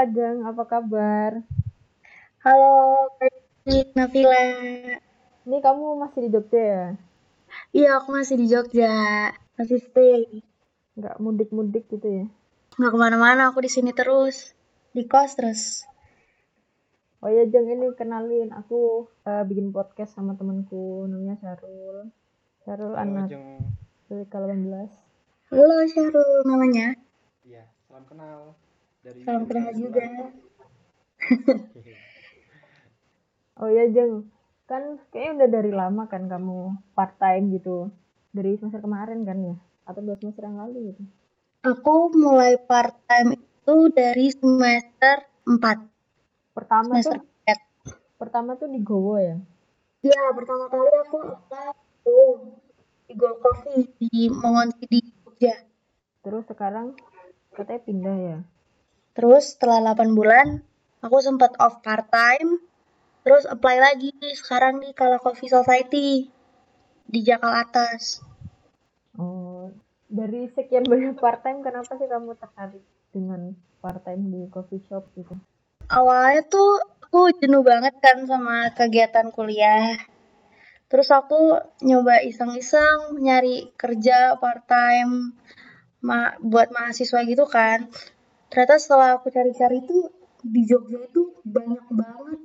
Ajeng, apa kabar? Halo, baik Nabila. Ini kamu masih di Jogja ya? Iya, aku masih di Jogja. Masih stay. Nggak mudik-mudik gitu ya? Nggak ke mana-mana, aku di sini terus. Di kos terus. Oh iya Jeng, ini kenalin. Aku uh, bikin podcast sama temanku, namanya Syarul. Syarul Halo, anak Ajeng. TK 18. Halo Syarul namanya. Iya, salam kenal dari Salam kenal juga. Oh iya Jeng, kan kayaknya udah dari lama kan kamu part time gitu. Dari semester kemarin kan ya? Atau dua semester yang lalu gitu? Aku mulai part time itu dari semester 4. Pertama Semester tuh, 4. pertama tuh di Gowo ya? Iya, pertama kali aku apply tuh di Go Coffee di Mongonsi di Jogja. Terus sekarang katanya pindah ya? Terus setelah 8 bulan, aku sempat off part time, terus apply lagi sekarang di Kala Coffee Society di Jakarta Atas. Oh, dari sekian banyak part time, kenapa sih kamu tertarik dengan part time di coffee shop gitu? Awalnya tuh aku jenuh banget kan sama kegiatan kuliah. Terus aku nyoba iseng-iseng nyari kerja part time ma buat mahasiswa gitu kan. Ternyata setelah aku cari-cari tuh di Jogja itu banyak banget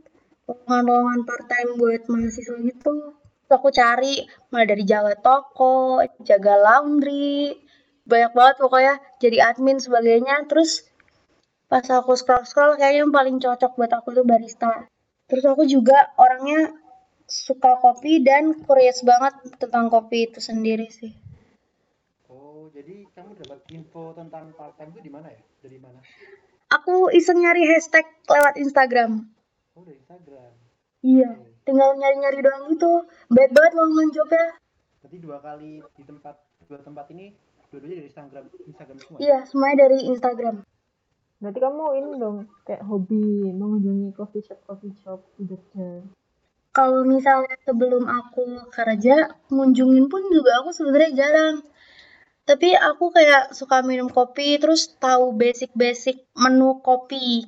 lowongan-lowongan part time buat mahasiswa gitu. Terus aku cari mulai dari jaga toko, jaga laundry, banyak banget pokoknya jadi admin sebagainya. Terus pas aku scroll-scroll kayaknya yang paling cocok buat aku tuh barista. Terus aku juga orangnya suka kopi dan curious banget tentang kopi itu sendiri sih. Oh, jadi kamu dapat info tentang part time itu di mana ya? Dari mana? Aku iseng nyari hashtag lewat Instagram. Oh, dari Instagram. Iya, Oke. tinggal nyari-nyari doang gitu. Banyak banget lowongan jobnya. Berarti dua kali di tempat dua tempat ini dua-duanya dari Instagram Instagram semua. ya? Iya, semuanya dari Instagram. Berarti kamu ini dong, kayak hobi mengunjungi coffee shop coffee shop di Jogja. Kalau misalnya sebelum aku kerja, ngunjungin pun juga aku sebenarnya jarang. Tapi aku kayak suka minum kopi, terus tahu basic-basic menu kopi.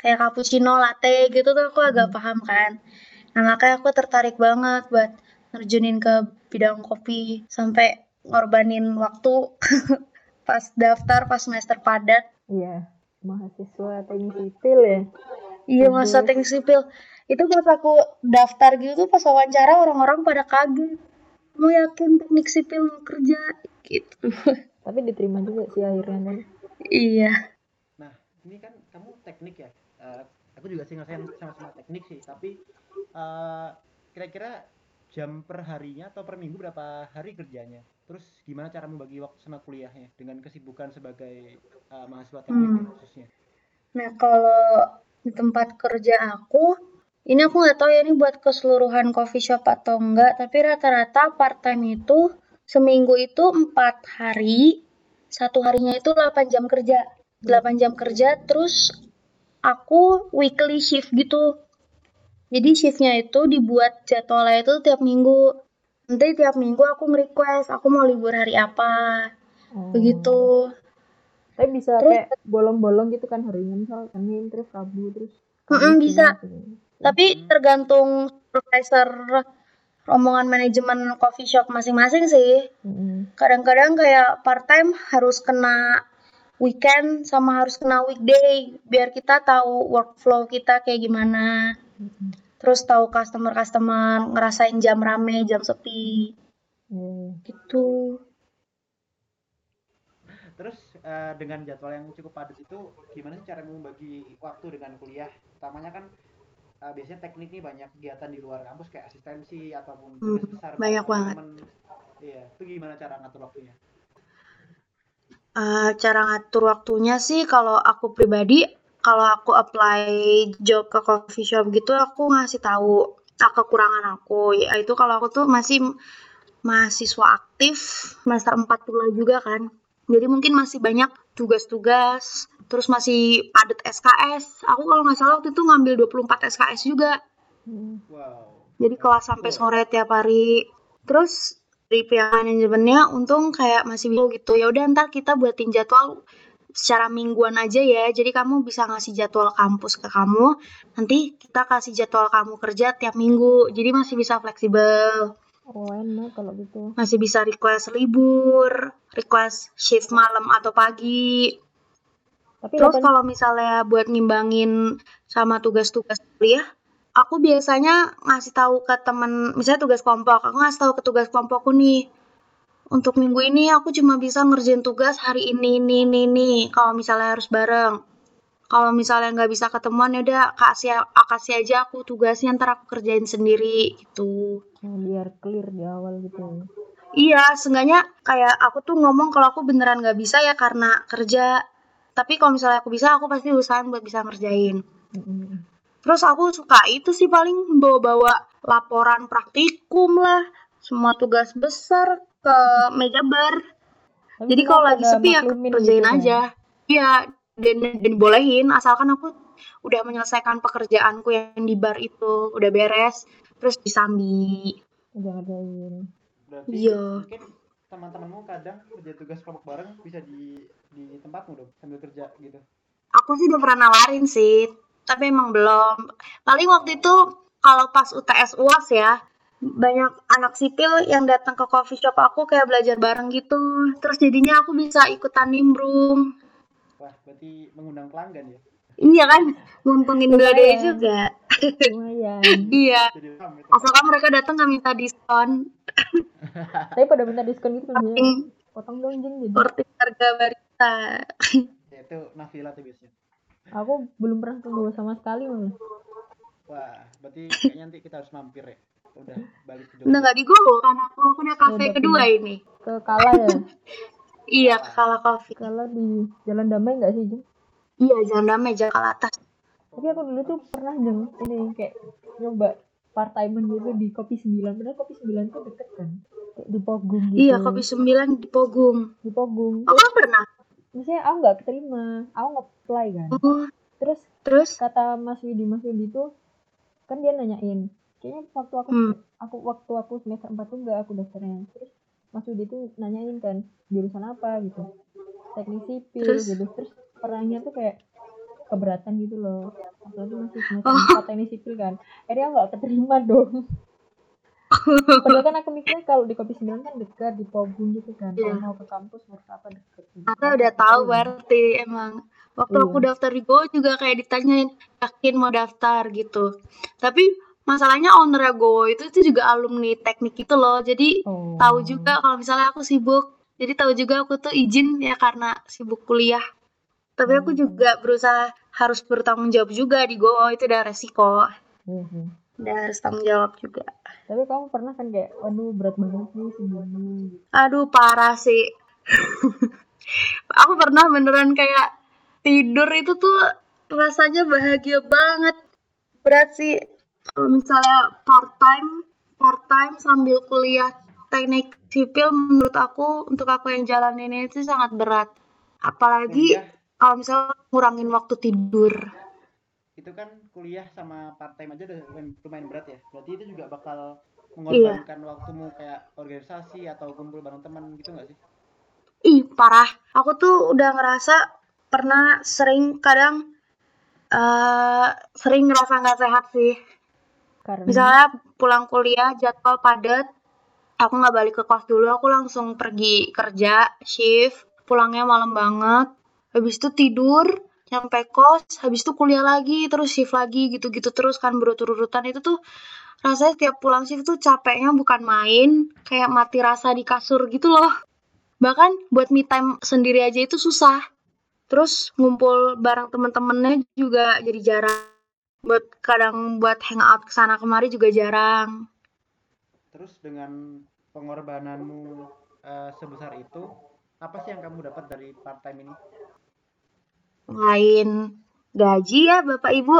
Kayak cappuccino, latte gitu tuh aku agak Hmm. paham kan. Nah, makanya aku tertarik banget buat nerjunin ke bidang kopi. Sampai ngorbanin waktu pas daftar, pas semester padat. Iya, mahasiswa teknik sipil ya. Iya, masa Kudus. teknik sipil. Itu pas aku daftar gitu tuh pas wawancara orang-orang pada kaget. Mau yakin teknik sipil mau kerja? Gitu. Tapi diterima juga sih akhirnya kan. Iya. Nah, ini kan kamu teknik ya. Eh, aku juga sih ngerasain sama-sama teknik sih, tapi eh, kira-kira jam per harinya atau per minggu berapa hari kerjanya? Terus gimana cara membagi waktu sama kuliahnya dengan kesibukan sebagai eh, mahasiswa teknik Hmm. khususnya? Nah, kalau di tempat kerja aku, ini aku nggak tahu ya ini buat keseluruhan coffee shop atau enggak, tapi rata-rata part time itu seminggu itu empat hari, satu harinya itu 8 jam kerja. 8 jam kerja, terus aku weekly shift gitu. Jadi shiftnya itu dibuat jadwalnya itu tiap minggu. Nanti tiap minggu aku nge-request, aku mau libur hari apa, Oh. begitu. Tapi bisa Terus kayak bolong-bolong gitu kan harinya misal Senin terus Rabu terus mm-mm, Kamis bisa. Gitu. Tapi Hmm. tergantung supervisor rombongan manajemen coffee shop masing-masing sih. Mm-mm. Kadang-kadang kayak part time harus kena weekend sama harus kena weekday biar kita tahu workflow kita kayak gimana. Mm-mm. Terus tahu customer-customer ngerasain jam rame, jam sepi Iya. gitu. Terus eh, dengan jadwal yang cukup padat itu gimana sih cara membagi waktu dengan kuliah? Utamanya kan eh, biasanya teknik nih banyak kegiatan di luar kampus kayak asistensi ataupun Hmm, besar banyak banget. Iya, itu gimana cara ngatur waktunya? Eh, cara ngatur waktunya sih kalau aku pribadi, kalau aku apply job ke coffee shop gitu, aku ngasih tahu ah, kekurangan aku. Yaitu kalau aku tuh masih mahasiswa aktif, semester 4 pula juga kan. Jadi mungkin masih banyak tugas-tugas, terus masih padat SKS. Aku kalau nggak salah waktu itu ngambil 24 SKS juga. Wow, Jadi kelas sampai betul. sore tiap hari. Terus dari pihak manajemennya untung kayak masih bingung gitu. Ya udah ntar kita buatin jadwal secara mingguan aja ya. Jadi kamu bisa ngasih jadwal kampus ke kamu. Nanti kita kasih jadwal kamu kerja tiap minggu. Jadi masih bisa fleksibel. Oh enak kalau gitu. Masih bisa request libur, request shift malam atau pagi. Tapi Terus kalau misalnya buat ngimbangin sama tugas-tugas kuliah, aku biasanya ngasih tahu ke temen, misalnya tugas kelompok, aku ngasih tahu ke tugas kelompokku nih. Untuk minggu ini aku cuma bisa ngerjain tugas hari ini, ini, ini, ini. Kalau misalnya harus bareng. Kalau misalnya nggak bisa ketemuan, ya udah kasih, kasih aja aku tugasnya, ntar aku kerjain sendiri gitu. Oh, biar clear di awal gitu. Iya, seenggaknya kayak aku tuh ngomong kalau aku beneran nggak bisa ya karena kerja. Tapi kalau misalnya aku bisa, aku pasti usahain buat bisa ngerjain. Mm-mm. Terus aku suka itu sih paling bawa-bawa laporan praktikum lah, semua tugas besar ke meja bar. Tapi Jadi kalau lagi sepi ya kerjain gitu kan. aja. Iya, dan, dan bolehin asalkan aku udah menyelesaikan pekerjaanku yang di bar itu, udah beres, terus disambi. Udah ngerjain. Berarti Iya. mungkin teman-temanmu kadang kerja tugas kelompok bareng bisa di di tempatmu dong sambil kerja gitu. Aku sih udah pernah nawarin sih, tapi emang belum. Paling waktu itu kalau pas UTS UAS ya, banyak anak sipil yang datang ke coffee shop aku kayak belajar bareng gitu. Terus jadinya aku bisa ikutan nimbrung. Wah, berarti mengundang pelanggan ya. Iya kan, nguntungin dua Lumayan. juga. Lumayan. iya, asalkan mereka datang nggak minta diskon. Tapi pada minta diskon gitu biasanya. Saking Potong dong jeng jadi. seperti harga barista. Ya, itu Nafila tuh biasanya. Aku belum pernah tunggu sama sekali malah. Wah, berarti kayaknya nanti kita harus mampir ya. Udah balik ke Jogja. nggak digowo kan aku, aku udah kafe Udah kedua pindah. ini. Ke Kala ya. Iya, ke Kala Coffee. Kala di Jalan Damai nggak sih jeng? Iya, jangan damai, jangan atas. Tapi aku dulu tuh pernah jeng ini kayak nyoba part time gitu di Kopi 9. Padahal Kopi 9 tuh deket kan. Kayak di Pogung gitu. Iya, kopi sembilan di Pogung. Di Pogung. Oh, kan pernah? Maksudnya aku nggak keterima. Aku nge-apply kan. Oh, Terus terus? kata Mas Widi Mas Widi tuh kan dia nanyain kayaknya waktu aku Hmm. aku waktu aku semester 4 tuh enggak aku daftarnya terus Mas Widi tuh nanyain kan jurusan apa gitu teknik sipil Terus? gitu terus perangnya tuh kayak keberatan gitu loh apalagi masih semester Oh. 4 teknik sipil kan akhirnya nggak keterima dong padahal kan aku mikirnya kalau di kopi 9 kan dekat di Pogung gitu kan Iya. kalau mau ke kampus mau ke apa deket gitu. Ata udah tahu Iya. berarti emang. Waktu Iya. aku daftar di Go juga kayak ditanyain yakin mau daftar gitu. Tapi masalahnya owner Go itu itu juga alumni teknik itu loh. Jadi oh. tahu juga kalau misalnya aku sibuk. Jadi tahu juga aku tuh izin ya karena sibuk kuliah. Tapi aku Hmm. juga berusaha harus bertanggung jawab juga di Go itu udah resiko. Sih. Udah harus tanggung jawab juga. Tapi kamu pernah kan kayak, aduh berat banget nih segini. gitu. Aduh parah sih. aku pernah beneran kayak tidur itu tuh rasanya bahagia banget. Berat sih kalau misalnya part time, part time sambil kuliah teknik sipil menurut aku untuk aku yang jalanin itu sangat berat. Apalagi Kuliah kalau misalnya ngurangin waktu tidur. itu kan kuliah sama part time aja udah lumayan, lumayan berat ya. Berarti itu juga bakal Iya. mengorbankan waktumu kayak organisasi atau kumpul bareng teman gitu nggak sih? Ih, parah. Aku tuh udah ngerasa pernah sering kadang eh sering ngerasa nggak sehat sih. Karena Misalnya pulang kuliah jadwal padat, aku nggak balik ke kos dulu, aku langsung pergi kerja, shift, pulangnya malam banget. Habis itu tidur, nyampe kos, habis itu kuliah lagi, terus shift lagi, gitu-gitu terus kan berurut-urutan itu tuh rasanya tiap pulang shift tuh capeknya bukan main, kayak mati rasa di kasur gitu loh. Bahkan buat me time sendiri aja itu susah. Terus ngumpul bareng temen-temennya juga jadi jarang. Buat kadang buat hangout ke sana kemari juga jarang. Terus dengan pengorbananmu eh, sebesar itu, apa sih yang kamu dapat dari part time ini? Lain gaji ya Bapak Ibu.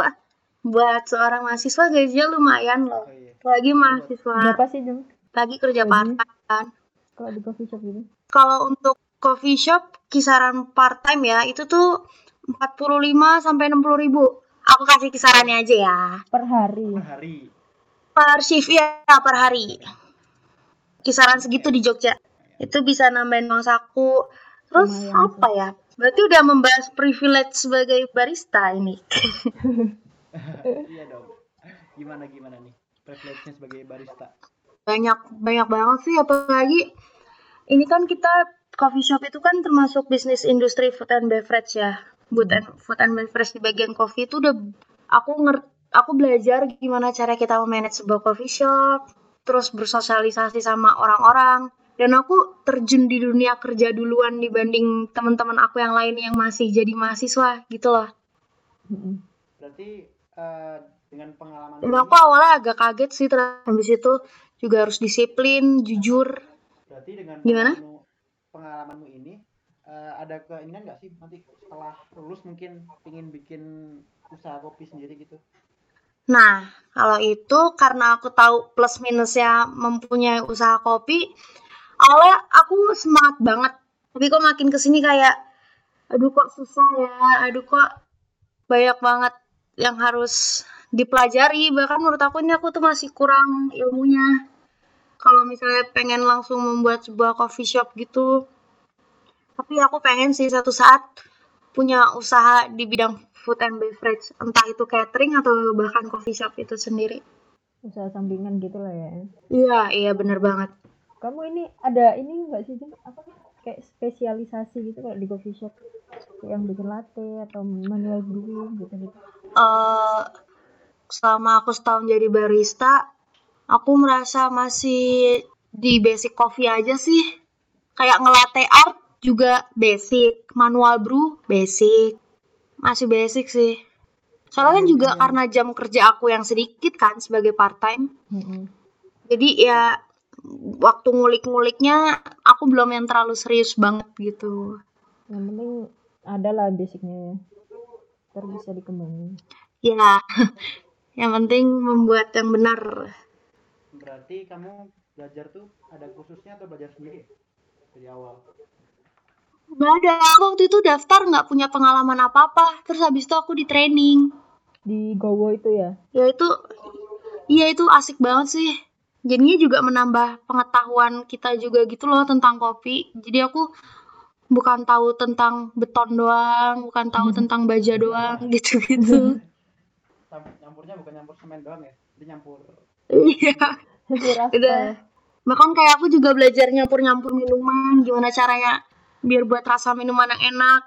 Buat seorang mahasiswa gajinya lumayan loh. Oh iya. Lagi mahasiswa, berapa sih Jeng lagi kerja Gaji? part time kan. kalau di coffee shop gitu? Kalau untuk coffee shop kisaran part time ya itu tuh 45 sampai 60 ribu. Aku kasih kisarannya aja ya. Per hari. Per hari. Per shift ya per hari. Kisaran segitu di Jogja. Itu bisa nambahin uang saku. Terus Lumayan apa ya? Berarti udah membahas privilege sebagai barista ini. iya dong gimana gimana nih privilege-nya sebagai barista Banyak banyak banget sih apalagi ini kan kita coffee shop itu kan termasuk bisnis industri food and beverage ya. Food and, food and beverage di bagian coffee itu udah aku nger aku belajar gimana cara kita memanage sebuah coffee shop, terus bersosialisasi sama orang-orang. Dan aku terjun di dunia kerja duluan dibanding teman-teman aku yang lain yang masih jadi mahasiswa gitu loh. Berarti eh, dengan pengalaman Dan ini aku awalnya agak kaget sih terus habis itu juga harus disiplin, jujur. berarti dengan Gimana? pengalamanmu, pengalamanmu ini eh, ada keinginan nggak sih nanti setelah lulus mungkin ingin bikin usaha kopi sendiri gitu Nah, kalau itu karena aku tahu plus minusnya mempunyai usaha kopi, awalnya aku semangat banget. Tapi kok makin ke sini kayak, aduh kok susah ya, aduh kok banyak banget yang harus dipelajari. Bahkan menurut aku ini aku tuh masih kurang ilmunya. Kalau misalnya pengen langsung membuat sebuah coffee shop gitu. Tapi aku pengen sih satu saat punya usaha di bidang food and beverage, entah itu catering atau bahkan coffee shop itu sendiri. usaha sampingan gitu lah ya Iya, iya bener banget. Kamu ini ada ini nggak sih apa kayak spesialisasi gitu kayak di coffee shop yang bikin latte atau manual brew gitu gitu eh selama aku setahun jadi barista, aku merasa masih di basic coffee aja sih. Kayak nge-latte art juga basic, manual brew basic. Masih basic sih. Soalnya kan juga karena jam kerja aku yang sedikit kan sebagai part time. Mm-mm. Jadi ya waktu ngulik-nguliknya aku belum yang terlalu serius banget gitu. yang penting ada lah basicnya ya ntar bisa dikembangin Ya, yang penting membuat yang benar. berarti kamu belajar tuh ada kursusnya atau belajar sendiri dari awal Gak ada, aku waktu itu daftar nggak punya pengalaman apa-apa. Terus habis itu aku di training. di Gowo itu ya Ya itu, iya itu asik banget sih. Jadinya juga menambah pengetahuan kita juga gitu loh tentang kopi. Jadi aku bukan tahu tentang beton doang, bukan tahu tentang baja doang gitu-gitu. Camp- nyampurnya bukan nyampur semen doang ya jadi nyampur Iya. Udah. Bahkan kayak aku juga belajar nyampur-nyampur minuman, gimana caranya biar buat rasa minuman yang enak.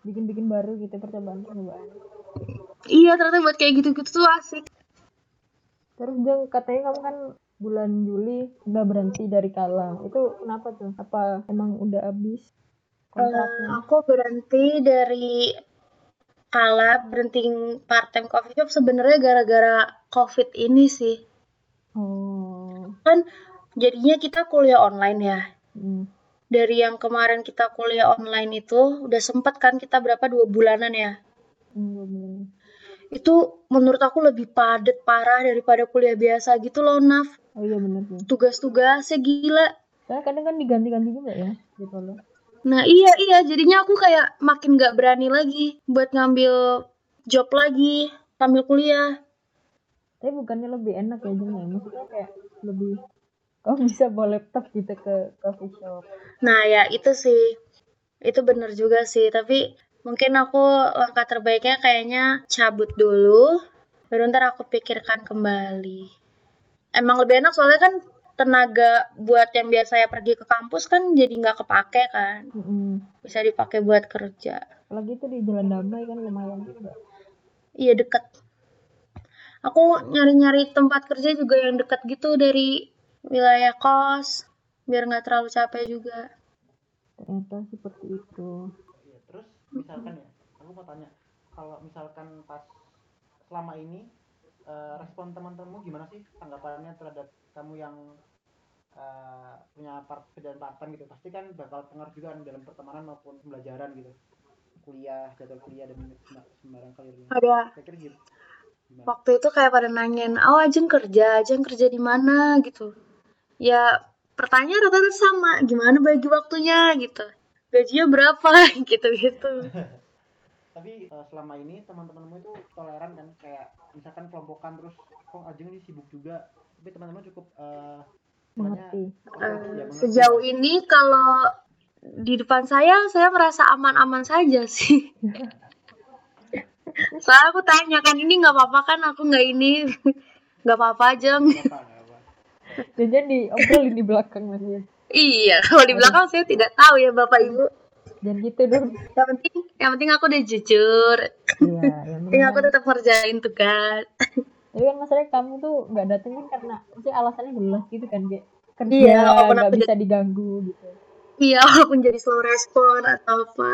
bikin-bikin baru gitu percobaan percobaan Iya, ternyata buat kayak gitu-gitu tuh asik. terus Jeng katanya kamu kan bulan Juli udah berhenti dari Kala itu kenapa tuh apa emang udah habis kontraknya aku berhenti dari kala berhenti part time coffee shop sebenarnya gara-gara covid ini sih. oh Kan jadinya kita kuliah online ya. hmm. Dari yang kemarin kita kuliah online itu udah sempet kan kita berapa dua bulanan ya. hmm. Itu menurut aku lebih padat parah daripada kuliah biasa gitu loh, Naf. oh iya bener sih Tugas-tugasnya gila. Soalnya kadang kan diganti-ganti juga ya gitu loh. Nah iya iya jadinya aku kayak makin gak berani lagi buat ngambil job lagi sambil kuliah. Tapi bukannya lebih enak ya Jeng ya? Maksudnya kayak lebih kamu bisa bawa laptop gitu ke coffee shop. Nah ya itu sih itu bener juga sih tapi mungkin aku langkah terbaiknya kayaknya cabut dulu baru ntar aku pikirkan kembali. Emang lebih enak soalnya kan tenaga buat yang biasanya pergi ke kampus kan jadi nggak kepake kan Mm-mm. bisa dipakai buat kerja. Apalagi itu di Jalan Damai kan lumayan juga. Iya deket. Aku nyari-nyari tempat kerja juga yang deket gitu dari wilayah kos, biar nggak terlalu capek juga. Ternyata seperti itu. Misalkan ya, aku mau tanya, kalau misalkan pas selama ini eh, respon teman-temanmu gimana sih tanggapannya terhadap kamu yang eh, punya part kerjaan part time gitu? Pasti kan bakal pengaruh juga kan dalam pertemanan maupun pembelajaran gitu, kuliah, jadwal kuliah dan sem- sembarang kali ini. Ada Kira-kira gitu. Gimana? waktu itu kayak pada nanyain, oh Ajeng kerja, Ajeng kerja di mana gitu. Ya pertanyaan rata-rata sama, gimana bagi waktunya gitu. Gajinya berapa gitu-gitu. Tapi eh, selama ini teman-temanmu itu toleran kan kayak misalkan kelompokan terus kok Ajeng ini sibuk juga. Tapi teman-teman cukup eh, istilahnya Mengerti. ya, sejauh ini kalau di depan saya saya merasa aman-aman saja sih soalnya aku tanya kan ini nggak apa-apa kan aku nggak ini nggak apa-apa apa Jajan diobrolin di belakang mas ya. Iya kalau di belakang saya tidak tahu ya bapak ibu Jangan gitu dong. yang penting yang penting aku udah jujur Iya, yang penting aku tetap kerjain tugas Tapi kan masalahnya kamu tuh nggak dateng kan karena mesti alasannya jelas gitu kan kayak kerja Iya, walaupun nggak aku bisa diganggu gitu. iya walaupun jadi slow respon atau apa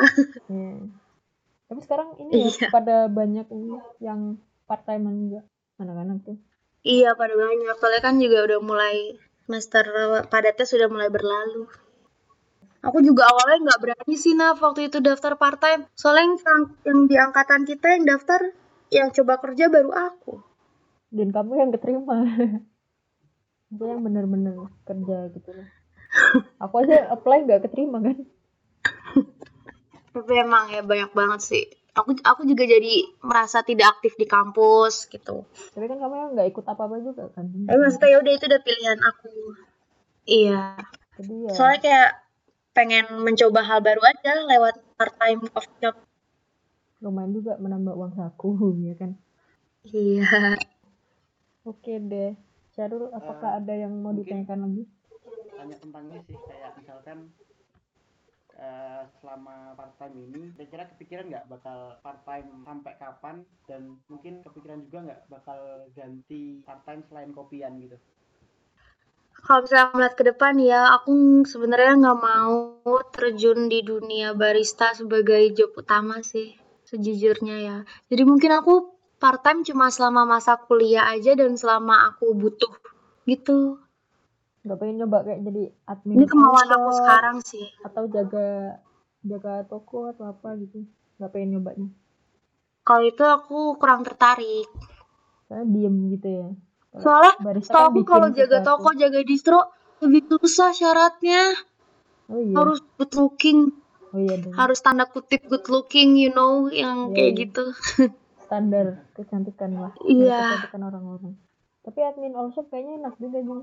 Iya. Tapi sekarang ini ya Iya. pada banyak ini yang part time juga anak-anak tuh. iya pada banyak soalnya kan juga udah mulai semester padatnya sudah mulai berlalu Aku juga awalnya nggak berani sih Naf waktu itu daftar part time. Soalnya yang, yang di angkatan kita yang daftar yang coba kerja baru aku. Dan kamu yang keterima. Itu yang bener-bener kerja gitu loh. Aku aja apply nggak keterima kan. Tapi emang ya banyak banget sih. Aku aku juga jadi merasa tidak aktif di kampus gitu. Tapi kan kamu yang nggak ikut apa-apa juga kan. Tapi maksudnya ya udah itu udah pilihan aku. Iya. Jadi ya Soalnya kayak pengen mencoba hal baru aja lewat part time coffee shop. lumayan juga menambah uang saku ya kan. Iya. Oke deh. Syarul, apakah ada yang mau mungkin- ditanyakan lagi? tanya tentang ini sih kayak misalkan eh, selama part time ini kira-kira kepikiran nggak bakal part time sampai kapan dan mungkin kepikiran juga nggak bakal ganti part time selain kopian gitu Kalau misalnya melihat ke depan ya, aku sebenarnya nggak mau terjun di dunia barista sebagai job utama sih, sejujurnya ya. Jadi mungkin aku part time cuma selama masa kuliah aja dan selama aku butuh gitu. Nggak pengen nyoba kayak jadi admin Ini kemauan aku sekarang sih. atau jaga jaga toko atau apa gitu. Nggak pengen nyobanya. Kalau itu aku kurang tertarik. Soalnya diem gitu ya. Soalnya kan aku kalau jaga toko, jaga distro lebih susah syaratnya. Oh iya. Harus good looking, Oh iya dong. harus tanda kutip good looking, you know, yang Iya, kayak iya. gitu. Standar kecantikan lah. Iya. Kecantikan orang-orang. Tapi admin all shop kayaknya enak juga Jung.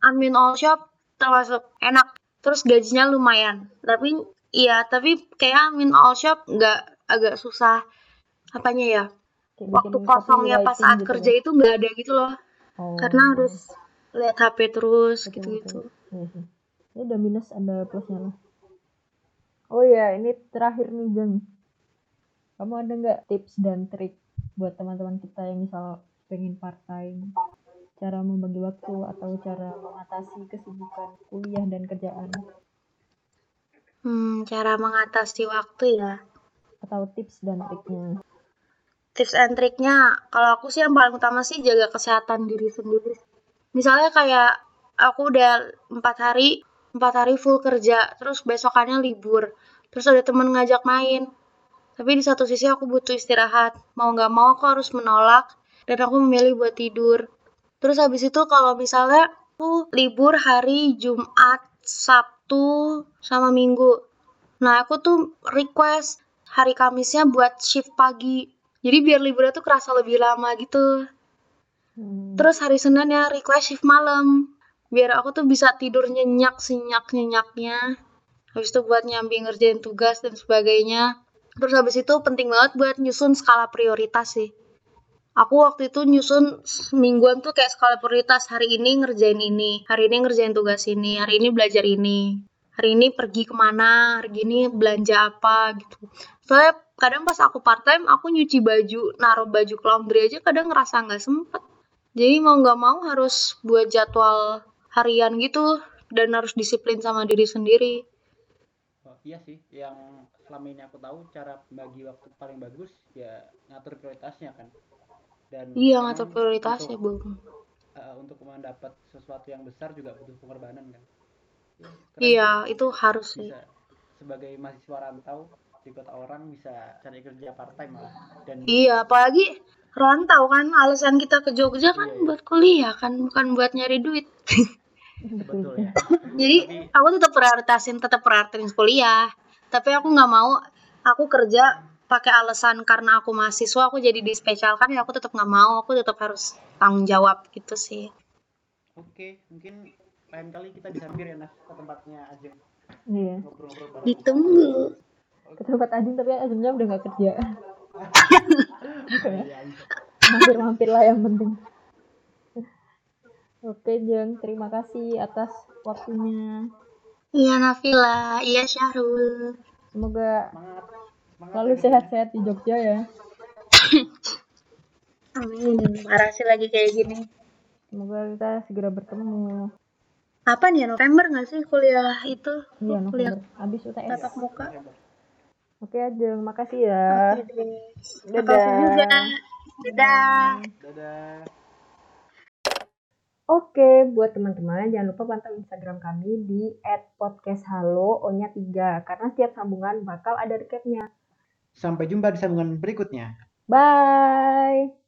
Admin all shop termasuk enak terus gajinya lumayan tapi iya tapi kayak admin all shop nggak agak susah apanya ya Kayak waktu kosongnya pas saat gitu kerja ya. itu nggak ada gitu loh Oh. karena harus lihat HP terus gitu-gitu. Iya sih. Ini ada minus ada plusnya lah. Oh iya, ini terakhir nih Jeng. Kamu ada nggak tips dan trik buat teman-teman kita yang misal pengen part time? Cara membagi waktu atau cara mengatasi kesibukan kuliah dan kerjaan? Hmm, cara mengatasi waktu ya. Atau tips dan triknya. tips and triknya kalau aku sih yang paling utama sih jaga kesehatan diri sendiri. Misalnya kayak aku udah empat hari empat hari full kerja terus besokannya libur terus ada temen ngajak main. Tapi di satu sisi aku butuh istirahat. Mau nggak mau aku harus menolak dan aku memilih buat tidur terus habis itu kalau misalnya aku libur hari Jumat Sabtu sama Minggu nah aku tuh request hari Kamisnya buat shift pagi jadi biar liburnya tuh kerasa lebih lama gitu Hmm. Terus hari Senin ya request shift malam. Biar aku tuh bisa tidur nyenyak senyak-nyenyaknya. Habis itu buat nyambi ngerjain tugas dan sebagainya. Terus habis itu penting banget buat nyusun skala prioritas sih. Aku waktu itu nyusun mingguan tuh kayak skala prioritas. Hari ini ngerjain ini, hari ini ngerjain tugas ini, hari ini belajar ini. Hari ini pergi ke mana, hari ini belanja apa gitu. Soalnya kadang pas aku part time, aku nyuci baju, naruh baju ke laundry aja kadang ngerasa nggak sempet. Jadi mau nggak mau harus buat jadwal harian gitu dan harus disiplin sama diri sendiri. oh, iya sih yang selama ini aku tahu cara bagi waktu paling bagus ya ngatur prioritasnya kan dan Iya ngatur prioritasnya, untuk, Bung. eh, untuk mendapat sesuatu yang besar juga butuh pengorbanan kan Ya, keren Iya, itu harus sih. bisa sebagai mahasiswa rantau di kota orang bisa cari kerja part time malah dan Iya, apalagi rantau kan alasan kita ke Jogja kan Iya, iya. buat kuliah kan bukan buat nyari duit. betul ya Jadi Tapi- aku tetap prioritasin tetap prioritasin kuliah. Tapi aku nggak mau aku kerja pakai alasan karena aku mahasiswa aku jadi dispesialkan ya aku tetap nggak mau aku tetap harus tanggung jawab gitu sih. Oke, mungkin lain kali kita bisa mampir ya Nas ke tempatnya Ajeng. Iya. Ditunggu. ke tempat Ajeng tapi Ajengnya udah nggak kerja. Iya, bisa. mampir-mampir lah yang penting. Oke Jeng terima kasih atas waktunya. Iya Nafila, iya Syahrul. semoga semangat ya, sehat-sehat di Jogja ya Amin. Parah sih lagi kayak gini. semoga kita segera bertemu Apa nih ya, November nggak sih kuliah itu? iya kuliah November habis UTS tatap muka. Oke Ajeng makasih ya Oke deh. Dadah. Makasih juga. Dadah. dadah Oke, buat teman-teman jangan lupa pantau Instagram kami di @podcasthalo O-nya 3 karena setiap sambungan bakal ada recapnya. Sampai jumpa di sambungan berikutnya Bye.